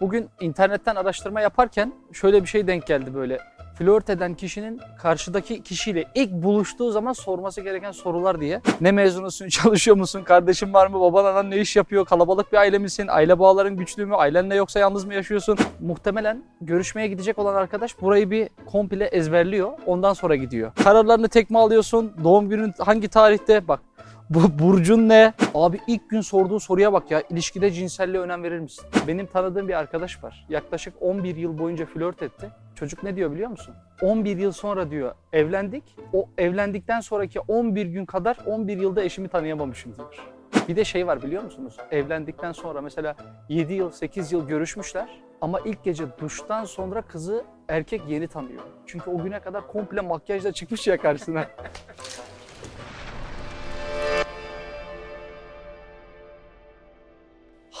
Bugün internetten araştırma yaparken şöyle bir şey denk geldi böyle. Flört eden kişinin karşıdaki kişiyle ilk buluştuğu zaman sorması gereken sorular diye. Ne mezunusun, çalışıyor musun, kardeşin var mı, baban anan ne iş yapıyor, kalabalık bir aile misin, aile bağların güçlü mü, ailenle yoksa yalnız mı yaşıyorsun? Muhtemelen görüşmeye gidecek olan arkadaş burayı bir komple ezberliyor, ondan sonra gidiyor. Kararlarını tek mi alıyorsun, doğum günün hangi tarihte, bak bu burcun ne? Abi ilk gün sorduğu soruya bak ya. İlişkide cinselliğe önem verir misin? Benim tanıdığım bir arkadaş var. Yaklaşık 11 yıl boyunca flört etti. Çocuk ne diyor biliyor musun? 11 yıl sonra diyor evlendik. O evlendikten sonraki 11 gün kadar 11 yılda eşimi tanıyamamışım diyor. Bir de şey var biliyor musunuz? Evlendikten sonra mesela 7 yıl 8 yıl görüşmüşler. Ama ilk gece duştan sonra kızı erkek yeni tanıyor. Çünkü o güne kadar komple makyajla çıkmış ya karşısına.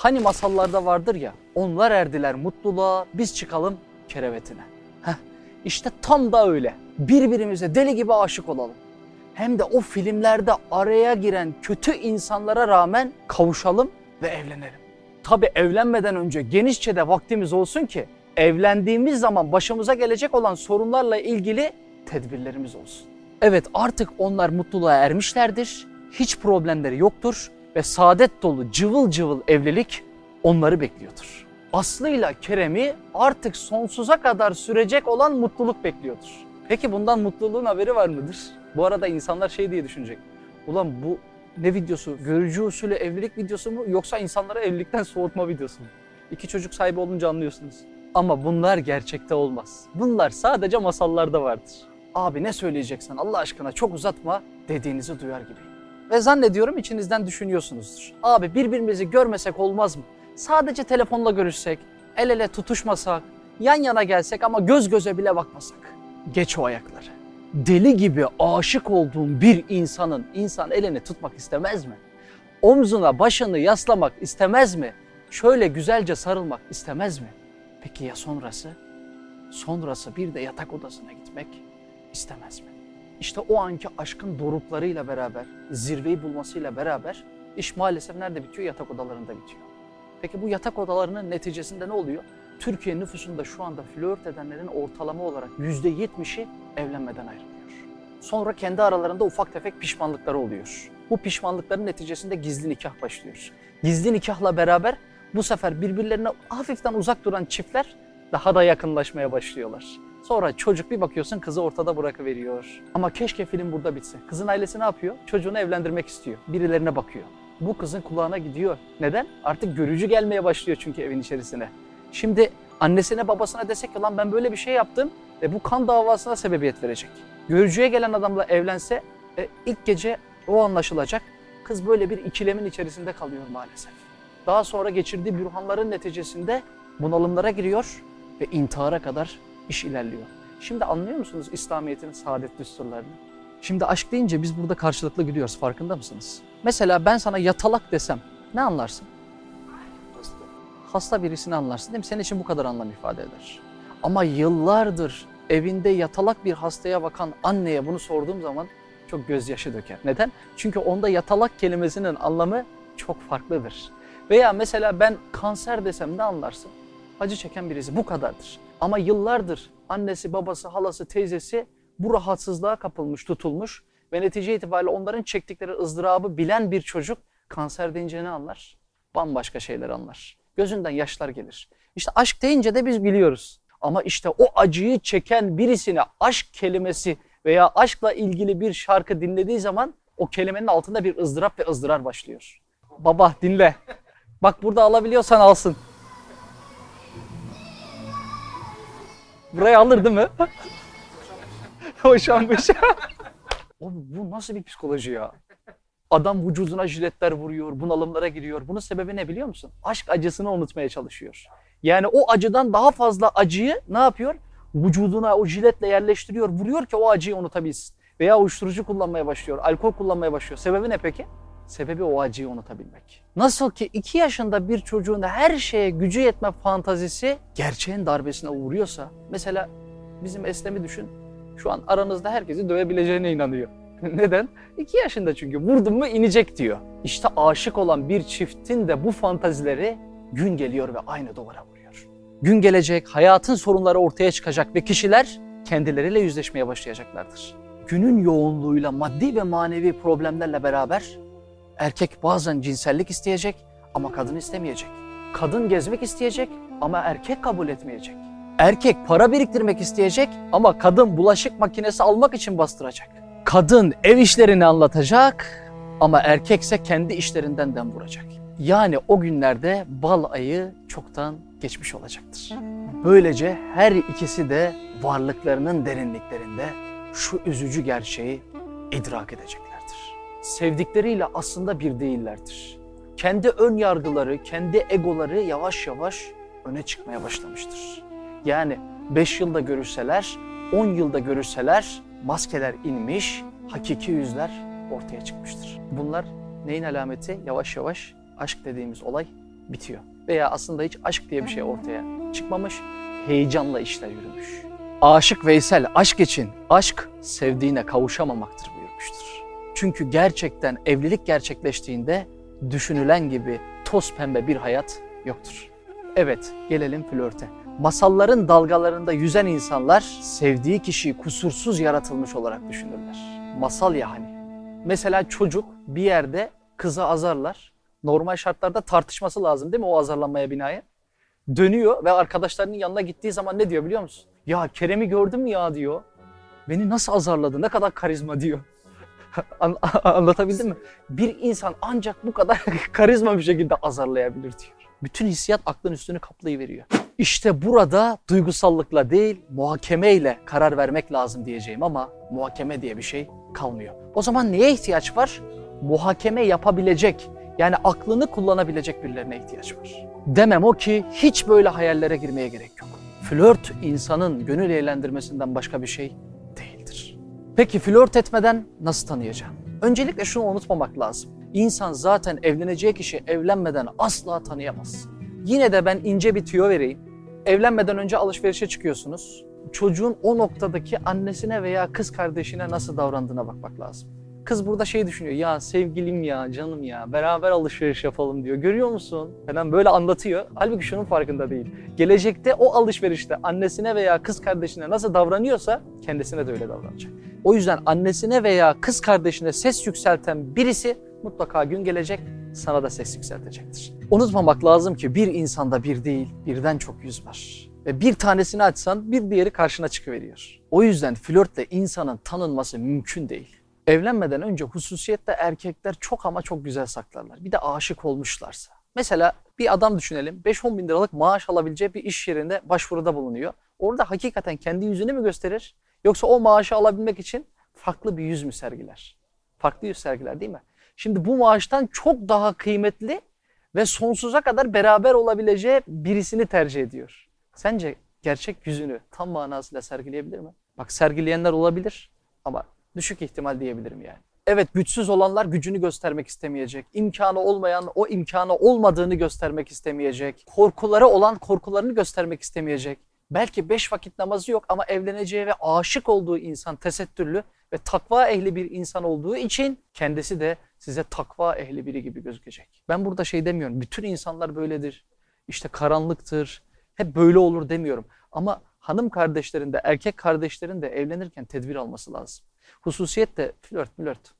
Hani masallarda vardır ya, onlar erdiler mutluluğa, biz çıkalım kerevetine. Heh, işte tam da öyle. Birbirimize deli gibi aşık olalım. Hem de o filmlerde araya giren kötü insanlara rağmen kavuşalım ve evlenelim. Tabi evlenmeden önce genişçe de vaktimiz olsun ki evlendiğimiz zaman başımıza gelecek olan sorunlarla ilgili tedbirlerimiz olsun. Evet artık onlar mutluluğa ermişlerdir. Hiç problemleri yoktur ve saadet dolu cıvıl cıvıl evlilik onları bekliyordur. Aslı'yla Kerem'i artık sonsuza kadar sürecek olan mutluluk bekliyordur. Peki bundan mutluluğun haberi var mıdır? Bu arada insanlar şey diye düşünecek. Ulan bu ne videosu? Görücü usulü evlilik videosu mu yoksa insanları evlilikten soğutma videosu mu? İki çocuk sahibi olunca anlıyorsunuz. Ama bunlar gerçekte olmaz. Bunlar sadece masallarda vardır. Abi ne söyleyeceksen Allah aşkına çok uzatma dediğinizi duyar gibi. Ve zannediyorum içinizden düşünüyorsunuzdur. Abi birbirimizi görmesek olmaz mı? Sadece telefonla görüşsek, el ele tutuşmasak, yan yana gelsek ama göz göze bile bakmasak. Geç o ayakları. Deli gibi aşık olduğun bir insanın insan elini tutmak istemez mi? Omzuna başını yaslamak istemez mi? Şöyle güzelce sarılmak istemez mi? Peki ya sonrası? Sonrası bir de yatak odasına gitmek istemez mi? İşte o anki aşkın doruklarıyla beraber, zirveyi bulmasıyla beraber iş maalesef nerede bitiyor? Yatak odalarında bitiyor. Peki bu yatak odalarının neticesinde ne oluyor? Türkiye nüfusunda şu anda flört edenlerin ortalama olarak %70'i evlenmeden ayrılıyor. Sonra kendi aralarında ufak tefek pişmanlıkları oluyor. Bu pişmanlıkların neticesinde gizli nikah başlıyor. Gizli nikahla beraber bu sefer birbirlerine hafiften uzak duran çiftler daha da yakınlaşmaya başlıyorlar. Sonra çocuk bir bakıyorsun kızı ortada bırakıveriyor. Ama keşke film burada bitse. Kızın ailesi ne yapıyor? Çocuğunu evlendirmek istiyor. Birilerine bakıyor. Bu kızın kulağına gidiyor. Neden? Artık görücü gelmeye başlıyor çünkü evin içerisine. Şimdi annesine babasına desek ki lan ben böyle bir şey yaptım ve bu kan davasına sebebiyet verecek. Görücüye gelen adamla evlense e, ilk gece o anlaşılacak. Kız böyle bir ikilemin içerisinde kalıyor maalesef. Daha sonra geçirdiği bürhanların neticesinde bunalımlara giriyor ve intihara kadar iş ilerliyor. Şimdi anlıyor musunuz İslamiyet'in saadet düsturlarını? Şimdi aşk deyince biz burada karşılıklı gidiyoruz farkında mısınız? Mesela ben sana yatalak desem ne anlarsın? Hasta birisini anlarsın değil mi? Senin için bu kadar anlam ifade eder. Ama yıllardır evinde yatalak bir hastaya bakan anneye bunu sorduğum zaman çok gözyaşı döker. Neden? Çünkü onda yatalak kelimesinin anlamı çok farklıdır. Veya mesela ben kanser desem ne anlarsın? Acı çeken birisi bu kadardır. Ama yıllardır annesi, babası, halası, teyzesi bu rahatsızlığa kapılmış, tutulmuş ve netice itibariyle onların çektikleri ızdırabı bilen bir çocuk kanser deyince ne anlar? Bambaşka şeyler anlar. Gözünden yaşlar gelir. İşte aşk deyince de biz biliyoruz. Ama işte o acıyı çeken birisine aşk kelimesi veya aşkla ilgili bir şarkı dinlediği zaman o kelimenin altında bir ızdırap ve ızdırar başlıyor. Baba dinle. Bak burada alabiliyorsan alsın. Burayı alır değil mi? Hoşlanmış. Oğlum bu nasıl bir psikoloji ya? Adam vücuduna jiletler vuruyor, bunalımlara giriyor. Bunun sebebi ne biliyor musun? Aşk acısını unutmaya çalışıyor. Yani o acıdan daha fazla acıyı ne yapıyor? Vücuduna o jiletle yerleştiriyor, vuruyor ki o acıyı unutabilsin. Veya uyuşturucu kullanmaya başlıyor, alkol kullanmaya başlıyor. Sebebi ne peki? Sebebi o acıyı unutabilmek. Nasıl ki iki yaşında bir çocuğun her şeye gücü yetme fantazisi gerçeğin darbesine uğruyorsa, mesela bizim Eslem'i düşün, şu an aranızda herkesi dövebileceğine inanıyor. Neden? İki yaşında çünkü vurdum mu inecek diyor. İşte aşık olan bir çiftin de bu fantazileri gün geliyor ve aynı duvara vuruyor. Gün gelecek, hayatın sorunları ortaya çıkacak ve kişiler kendileriyle yüzleşmeye başlayacaklardır. Günün yoğunluğuyla maddi ve manevi problemlerle beraber erkek bazen cinsellik isteyecek ama kadın istemeyecek. Kadın gezmek isteyecek ama erkek kabul etmeyecek. Erkek para biriktirmek isteyecek ama kadın bulaşık makinesi almak için bastıracak. Kadın ev işlerini anlatacak ama erkekse kendi işlerinden dem vuracak. Yani o günlerde bal ayı çoktan geçmiş olacaktır. Böylece her ikisi de varlıklarının derinliklerinde şu üzücü gerçeği idrak edeceklerdir. Sevdikleriyle aslında bir değillerdir. Kendi ön yargıları, kendi egoları yavaş yavaş öne çıkmaya başlamıştır. Yani 5 yılda görüşseler, 10 yılda görüşseler maskeler inmiş, hakiki yüzler ortaya çıkmıştır. Bunlar neyin alameti? Yavaş yavaş aşk dediğimiz olay bitiyor. Veya aslında hiç aşk diye bir şey ortaya çıkmamış, heyecanla işler yürümüş. Aşık Veysel aşk için aşk sevdiğine kavuşamamaktır buyurmuştur. Çünkü gerçekten evlilik gerçekleştiğinde düşünülen gibi toz pembe bir hayat yoktur. Evet, gelelim flörte. Masalların dalgalarında yüzen insanlar sevdiği kişiyi kusursuz yaratılmış olarak düşünürler. Masal ya hani. Mesela çocuk bir yerde kızı azarlar. Normal şartlarda tartışması lazım değil mi o azarlanmaya binaen? Dönüyor ve arkadaşlarının yanına gittiği zaman ne diyor biliyor musun? Ya Kerem'i gördün mü ya diyor. Beni nasıl azarladı ne kadar karizma diyor. An anlatabildim mi? Bir insan ancak bu kadar karizma bir şekilde azarlayabilir diyor. Bütün hissiyat aklın üstünü kaplayıveriyor. İşte burada duygusallıkla değil muhakemeyle karar vermek lazım diyeceğim ama muhakeme diye bir şey kalmıyor. O zaman neye ihtiyaç var? Muhakeme yapabilecek yani aklını kullanabilecek birilerine ihtiyaç var. Demem o ki hiç böyle hayallere girmeye gerek yok. Flört insanın gönül eğlendirmesinden başka bir şey. Peki flört etmeden nasıl tanıyacağım? Öncelikle şunu unutmamak lazım. İnsan zaten evleneceği kişi evlenmeden asla tanıyamaz. Yine de ben ince bir tüyo vereyim. Evlenmeden önce alışverişe çıkıyorsunuz. Çocuğun o noktadaki annesine veya kız kardeşine nasıl davrandığına bakmak lazım. Kız burada şey düşünüyor ya sevgilim ya canım ya beraber alışveriş yapalım diyor. Görüyor musun? Falan böyle anlatıyor. Halbuki şunun farkında değil. Gelecekte o alışverişte annesine veya kız kardeşine nasıl davranıyorsa kendisine de öyle davranacak. O yüzden annesine veya kız kardeşine ses yükselten birisi mutlaka gün gelecek sana da ses yükseltecektir. Unutmamak lazım ki bir insanda bir değil birden çok yüz var. Ve bir tanesini açsan bir diğeri karşına çıkıveriyor. O yüzden flörtle insanın tanınması mümkün değil. Evlenmeden önce hususiyette erkekler çok ama çok güzel saklarlar. Bir de aşık olmuşlarsa. Mesela bir adam düşünelim 5-10 bin liralık maaş alabileceği bir iş yerinde başvuruda bulunuyor. Orada hakikaten kendi yüzünü mü gösterir yoksa o maaşı alabilmek için farklı bir yüz mü sergiler? Farklı yüz sergiler değil mi? Şimdi bu maaştan çok daha kıymetli ve sonsuza kadar beraber olabileceği birisini tercih ediyor. Sence gerçek yüzünü tam manasıyla sergileyebilir mi? Bak sergileyenler olabilir ama düşük ihtimal diyebilirim yani. Evet güçsüz olanlar gücünü göstermek istemeyecek. İmkanı olmayan o imkanı olmadığını göstermek istemeyecek. Korkuları olan korkularını göstermek istemeyecek. Belki beş vakit namazı yok ama evleneceği ve aşık olduğu insan tesettürlü ve takva ehli bir insan olduğu için kendisi de size takva ehli biri gibi gözükecek. Ben burada şey demiyorum. Bütün insanlar böyledir. İşte karanlıktır. Hep böyle olur demiyorum. Ama hanım kardeşlerin de erkek kardeşlerin de evlenirken tedbir alması lazım. Hususiyetle flört flört.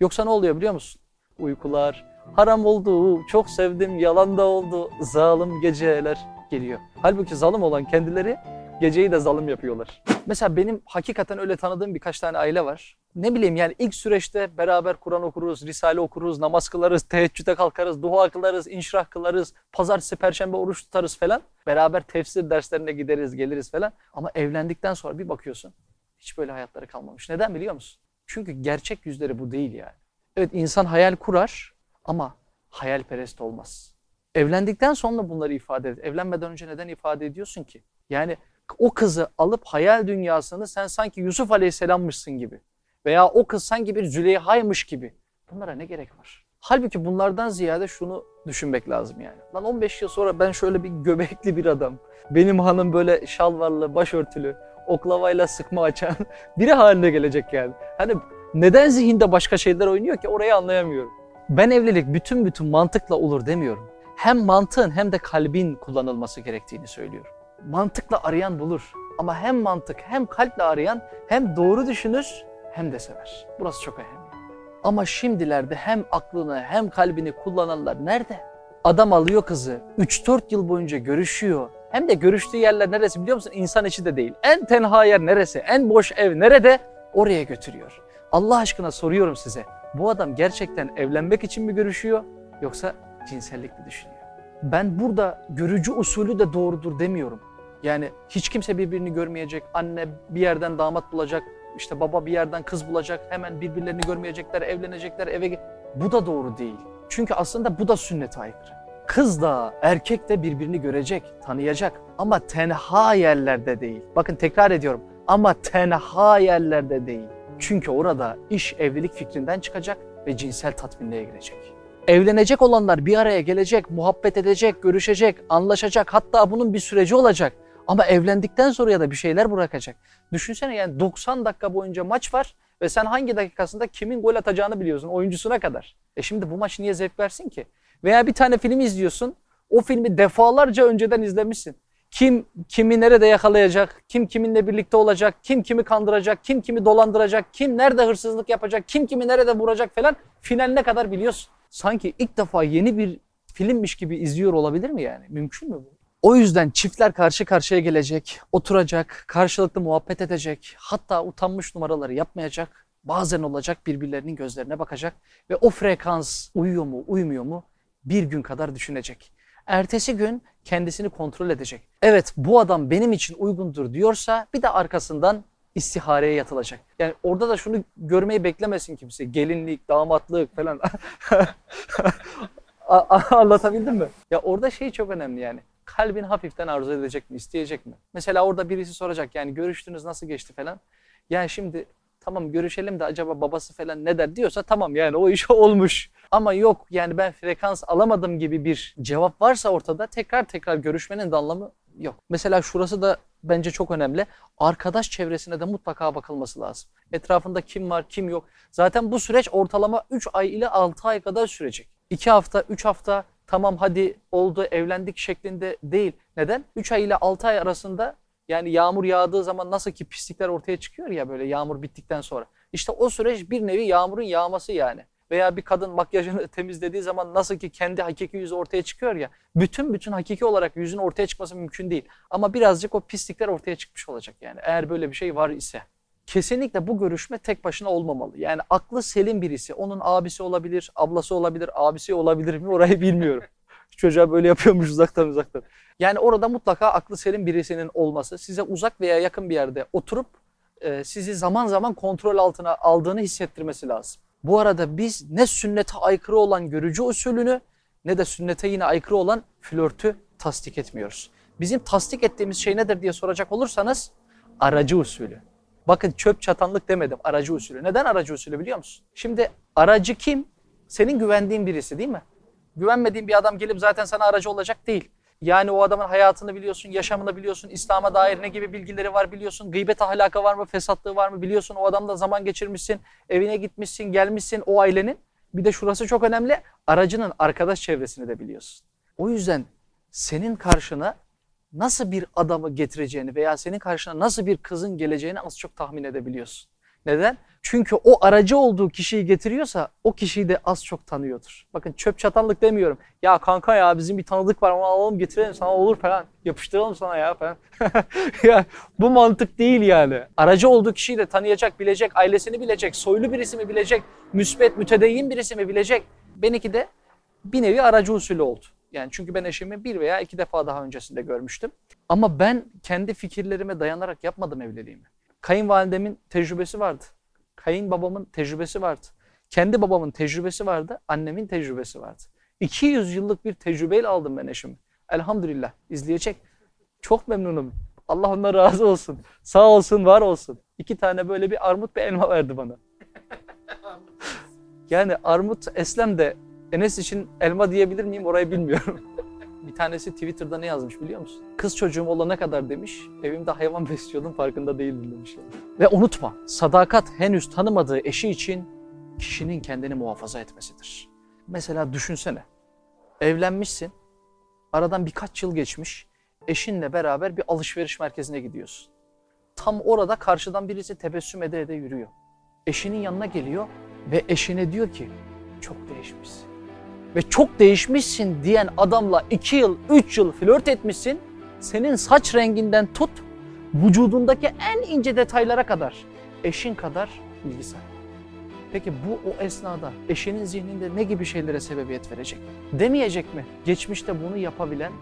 Yoksa ne oluyor biliyor musun? Uykular, haram oldu, çok sevdim, yalan da oldu, zalim geceler geliyor. Halbuki zalim olan kendileri geceyi de zalim yapıyorlar. Mesela benim hakikaten öyle tanıdığım birkaç tane aile var. Ne bileyim yani ilk süreçte beraber Kur'an okuruz, Risale okuruz, namaz kılarız, teheccüde kalkarız, dua kılarız, inşirah kılarız, pazartesi, perşembe oruç tutarız falan. Beraber tefsir derslerine gideriz, geliriz falan. Ama evlendikten sonra bir bakıyorsun hiç böyle hayatları kalmamış. Neden biliyor musun? Çünkü gerçek yüzleri bu değil yani. Evet insan hayal kurar ama hayalperest olmaz. Evlendikten sonra bunları ifade et. Evlenmeden önce neden ifade ediyorsun ki? Yani o kızı alıp hayal dünyasını sen sanki Yusuf Aleyhisselam'mışsın gibi veya o kız sanki bir Züleyha'ymış gibi. Bunlara ne gerek var? Halbuki bunlardan ziyade şunu düşünmek lazım yani. Lan 15 yıl sonra ben şöyle bir göbekli bir adam, benim hanım böyle şalvarlı, başörtülü, oklavayla sıkma açan biri haline gelecek yani. Hani neden zihinde başka şeyler oynuyor ki orayı anlayamıyorum. Ben evlilik bütün bütün mantıkla olur demiyorum. hem mantığın hem de kalbin kullanılması gerektiğini söylüyorum. Mantıkla arayan bulur ama hem mantık hem kalple arayan hem doğru düşünür hem de sever. Burası çok önemli. Ama şimdilerde hem aklını hem kalbini kullananlar nerede? Adam alıyor kızı, 3-4 yıl boyunca görüşüyor. Hem de görüştüğü yerler neresi biliyor musun? İnsan içi de değil. En tenha yer neresi? En boş ev nerede? Oraya götürüyor. Allah aşkına soruyorum size. Bu adam gerçekten evlenmek için mi görüşüyor yoksa cinsellik mi düşünüyor? Ben burada görücü usulü de doğrudur demiyorum. Yani hiç kimse birbirini görmeyecek. Anne bir yerden damat bulacak, işte baba bir yerden kız bulacak. Hemen birbirlerini görmeyecekler, evlenecekler, eve Bu da doğru değil. Çünkü aslında bu da sünnete aykırı. Kız da erkek de birbirini görecek, tanıyacak ama tenha yerlerde değil. Bakın tekrar ediyorum ama tenha yerlerde değil. Çünkü orada iş evlilik fikrinden çıkacak ve cinsel tatminliğe girecek. Evlenecek olanlar bir araya gelecek, muhabbet edecek, görüşecek, anlaşacak. Hatta bunun bir süreci olacak. Ama evlendikten sonra ya da bir şeyler bırakacak. Düşünsene yani 90 dakika boyunca maç var ve sen hangi dakikasında kimin gol atacağını biliyorsun oyuncusuna kadar. E şimdi bu maç niye zevk versin ki? Veya bir tane film izliyorsun. O filmi defalarca önceden izlemişsin. Kim kimi nerede yakalayacak, kim kiminle birlikte olacak, kim kimi kandıracak, kim kimi dolandıracak, kim nerede hırsızlık yapacak, kim kimi nerede vuracak falan finaline kadar biliyorsun. Sanki ilk defa yeni bir filmmiş gibi izliyor olabilir mi yani? Mümkün mü bu? O yüzden çiftler karşı karşıya gelecek, oturacak, karşılıklı muhabbet edecek, hatta utanmış numaraları yapmayacak. Bazen olacak birbirlerinin gözlerine bakacak ve o frekans uyuyor mu, uymuyor mu bir gün kadar düşünecek. Ertesi gün kendisini kontrol edecek. Evet bu adam benim için uygundur diyorsa bir de arkasından istihareye yatılacak. Yani orada da şunu görmeyi beklemesin kimse. Gelinlik, damatlık falan. Anlatabildim mi? Ya orada şey çok önemli yani. Kalbin hafiften arzu edecek mi, isteyecek mi? Mesela orada birisi soracak yani görüştünüz nasıl geçti falan. Yani şimdi tamam görüşelim de acaba babası falan ne der diyorsa tamam yani o iş olmuş. Ama yok yani ben frekans alamadım gibi bir cevap varsa ortada tekrar tekrar görüşmenin de anlamı yok. Mesela şurası da bence çok önemli. Arkadaş çevresine de mutlaka bakılması lazım. Etrafında kim var kim yok. Zaten bu süreç ortalama 3 ay ile 6 ay kadar sürecek. 2 hafta 3 hafta tamam hadi oldu evlendik şeklinde değil. Neden? 3 ay ile 6 ay arasında yani yağmur yağdığı zaman nasıl ki pislikler ortaya çıkıyor ya böyle yağmur bittikten sonra. İşte o süreç bir nevi yağmurun yağması yani. Veya bir kadın makyajını temizlediği zaman nasıl ki kendi hakiki yüzü ortaya çıkıyor ya. Bütün bütün hakiki olarak yüzün ortaya çıkması mümkün değil. Ama birazcık o pislikler ortaya çıkmış olacak yani. Eğer böyle bir şey var ise. Kesinlikle bu görüşme tek başına olmamalı. Yani aklı selim birisi. Onun abisi olabilir, ablası olabilir, abisi olabilir mi orayı bilmiyorum. Çocuğa böyle yapıyormuş uzaktan uzaktan. Yani orada mutlaka aklı selim birisinin olması, size uzak veya yakın bir yerde oturup e, sizi zaman zaman kontrol altına aldığını hissettirmesi lazım. Bu arada biz ne sünnete aykırı olan görücü usulünü ne de sünnete yine aykırı olan flörtü tasdik etmiyoruz. Bizim tasdik ettiğimiz şey nedir diye soracak olursanız aracı usulü. Bakın çöp çatanlık demedim aracı usulü. Neden aracı usulü biliyor musun? Şimdi aracı kim? Senin güvendiğin birisi değil mi? Güvenmediğin bir adam gelip zaten sana aracı olacak değil. Yani o adamın hayatını biliyorsun, yaşamını biliyorsun, İslam'a dair ne gibi bilgileri var biliyorsun, gıybet ahlakı var mı, fesatlığı var mı biliyorsun, o adamla zaman geçirmişsin, evine gitmişsin, gelmişsin o ailenin. Bir de şurası çok önemli, aracının arkadaş çevresini de biliyorsun. O yüzden senin karşına nasıl bir adamı getireceğini veya senin karşına nasıl bir kızın geleceğini az çok tahmin edebiliyorsun. Neden? Çünkü o aracı olduğu kişiyi getiriyorsa o kişiyi de az çok tanıyordur. Bakın çöp çatallık demiyorum. Ya kanka ya bizim bir tanıdık var onu alalım getirelim sana olur falan. Yapıştıralım sana ya falan. ya bu mantık değil yani. Aracı olduğu kişiyi de tanıyacak, bilecek, ailesini bilecek, soylu birisi mi bilecek, müsbet, mütedeyyin birisi mi bilecek. Benimki de bir nevi aracı usulü oldu. Yani çünkü ben eşimi bir veya iki defa daha öncesinde görmüştüm. Ama ben kendi fikirlerime dayanarak yapmadım evliliğimi. Kayınvalidemin tecrübesi vardı. Kayınbabamın tecrübesi vardı. Kendi babamın tecrübesi vardı. Annemin tecrübesi vardı. 200 yıllık bir tecrübeyle aldım ben eşimi. Elhamdülillah izleyecek. Çok memnunum. Allah ondan razı olsun. Sağ olsun, var olsun. İki tane böyle bir armut bir elma verdi bana. Yani armut Eslem de Enes için elma diyebilir miyim orayı bilmiyorum. Bir tanesi Twitter'da ne yazmış biliyor musun? Kız çocuğum olana kadar demiş, evimde hayvan besliyordum farkında değildim demiş. Ve unutma, sadakat henüz tanımadığı eşi için kişinin kendini muhafaza etmesidir. Mesela düşünsene, evlenmişsin, Aradan birkaç yıl geçmiş. Eşinle beraber bir alışveriş merkezine gidiyorsun. Tam orada karşıdan birisi tebessüm ede ede yürüyor. Eşinin yanına geliyor ve eşine diyor ki çok değişmişsin. Ve çok değişmişsin diyen adamla iki yıl, üç yıl flört etmişsin. Senin saç renginden tut, vücudundaki en ince detaylara kadar eşin kadar sahibi. Peki bu o esnada eşinin zihninde ne gibi şeylere sebebiyet verecek? Demeyecek mi? Geçmişte bunu yapabilen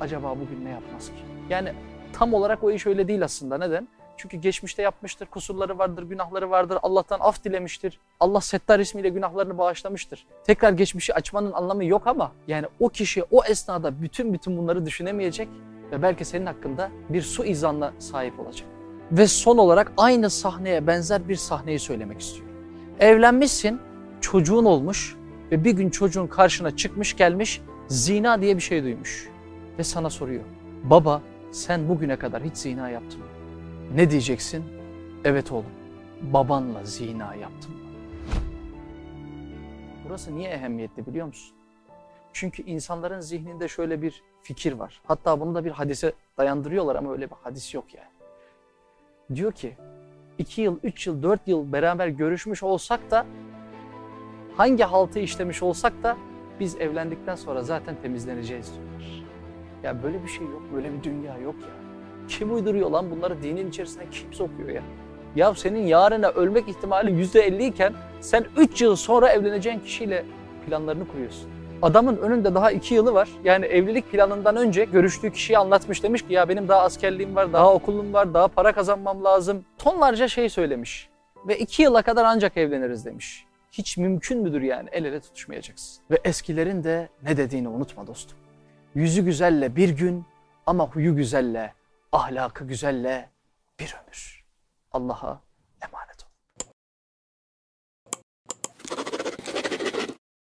acaba bugün ne yapmaz ki? Yani tam olarak o iş öyle değil aslında. Neden? Çünkü geçmişte yapmıştır, kusurları vardır, günahları vardır, Allah'tan af dilemiştir. Allah Settar ismiyle günahlarını bağışlamıştır. Tekrar geçmişi açmanın anlamı yok ama yani o kişi o esnada bütün bütün bunları düşünemeyecek ve belki senin hakkında bir su izanla sahip olacak. Ve son olarak aynı sahneye benzer bir sahneyi söylemek istiyorum. Evlenmişsin, çocuğun olmuş ve bir gün çocuğun karşına çıkmış gelmiş zina diye bir şey duymuş. Ve sana soruyor. Baba sen bugüne kadar hiç zina yaptın mı? Ne diyeceksin? Evet oğlum, babanla zina yaptım. Burası niye ehemmiyetli biliyor musun? Çünkü insanların zihninde şöyle bir fikir var. Hatta bunu da bir hadise dayandırıyorlar ama öyle bir hadis yok yani. Diyor ki, iki yıl, üç yıl, dört yıl beraber görüşmüş olsak da hangi haltı işlemiş olsak da biz evlendikten sonra zaten temizleneceğiz diyorlar. Ya böyle bir şey yok, böyle bir dünya yok ya. Kim uyduruyor lan bunları dinin içerisine kim sokuyor ya? Ya senin yarına ölmek ihtimali yüzde elli iken sen üç yıl sonra evleneceğin kişiyle planlarını kuruyorsun. Adamın önünde daha iki yılı var. Yani evlilik planından önce görüştüğü kişiyi anlatmış demiş ki ya benim daha askerliğim var, daha okulum var, daha para kazanmam lazım. Tonlarca şey söylemiş. Ve iki yıla kadar ancak evleniriz demiş. Hiç mümkün müdür yani el ele tutuşmayacaksın. Ve eskilerin de ne dediğini unutma dostum. Yüzü güzelle bir gün ama huyu güzelle, ahlakı güzelle bir ömür. Allah'a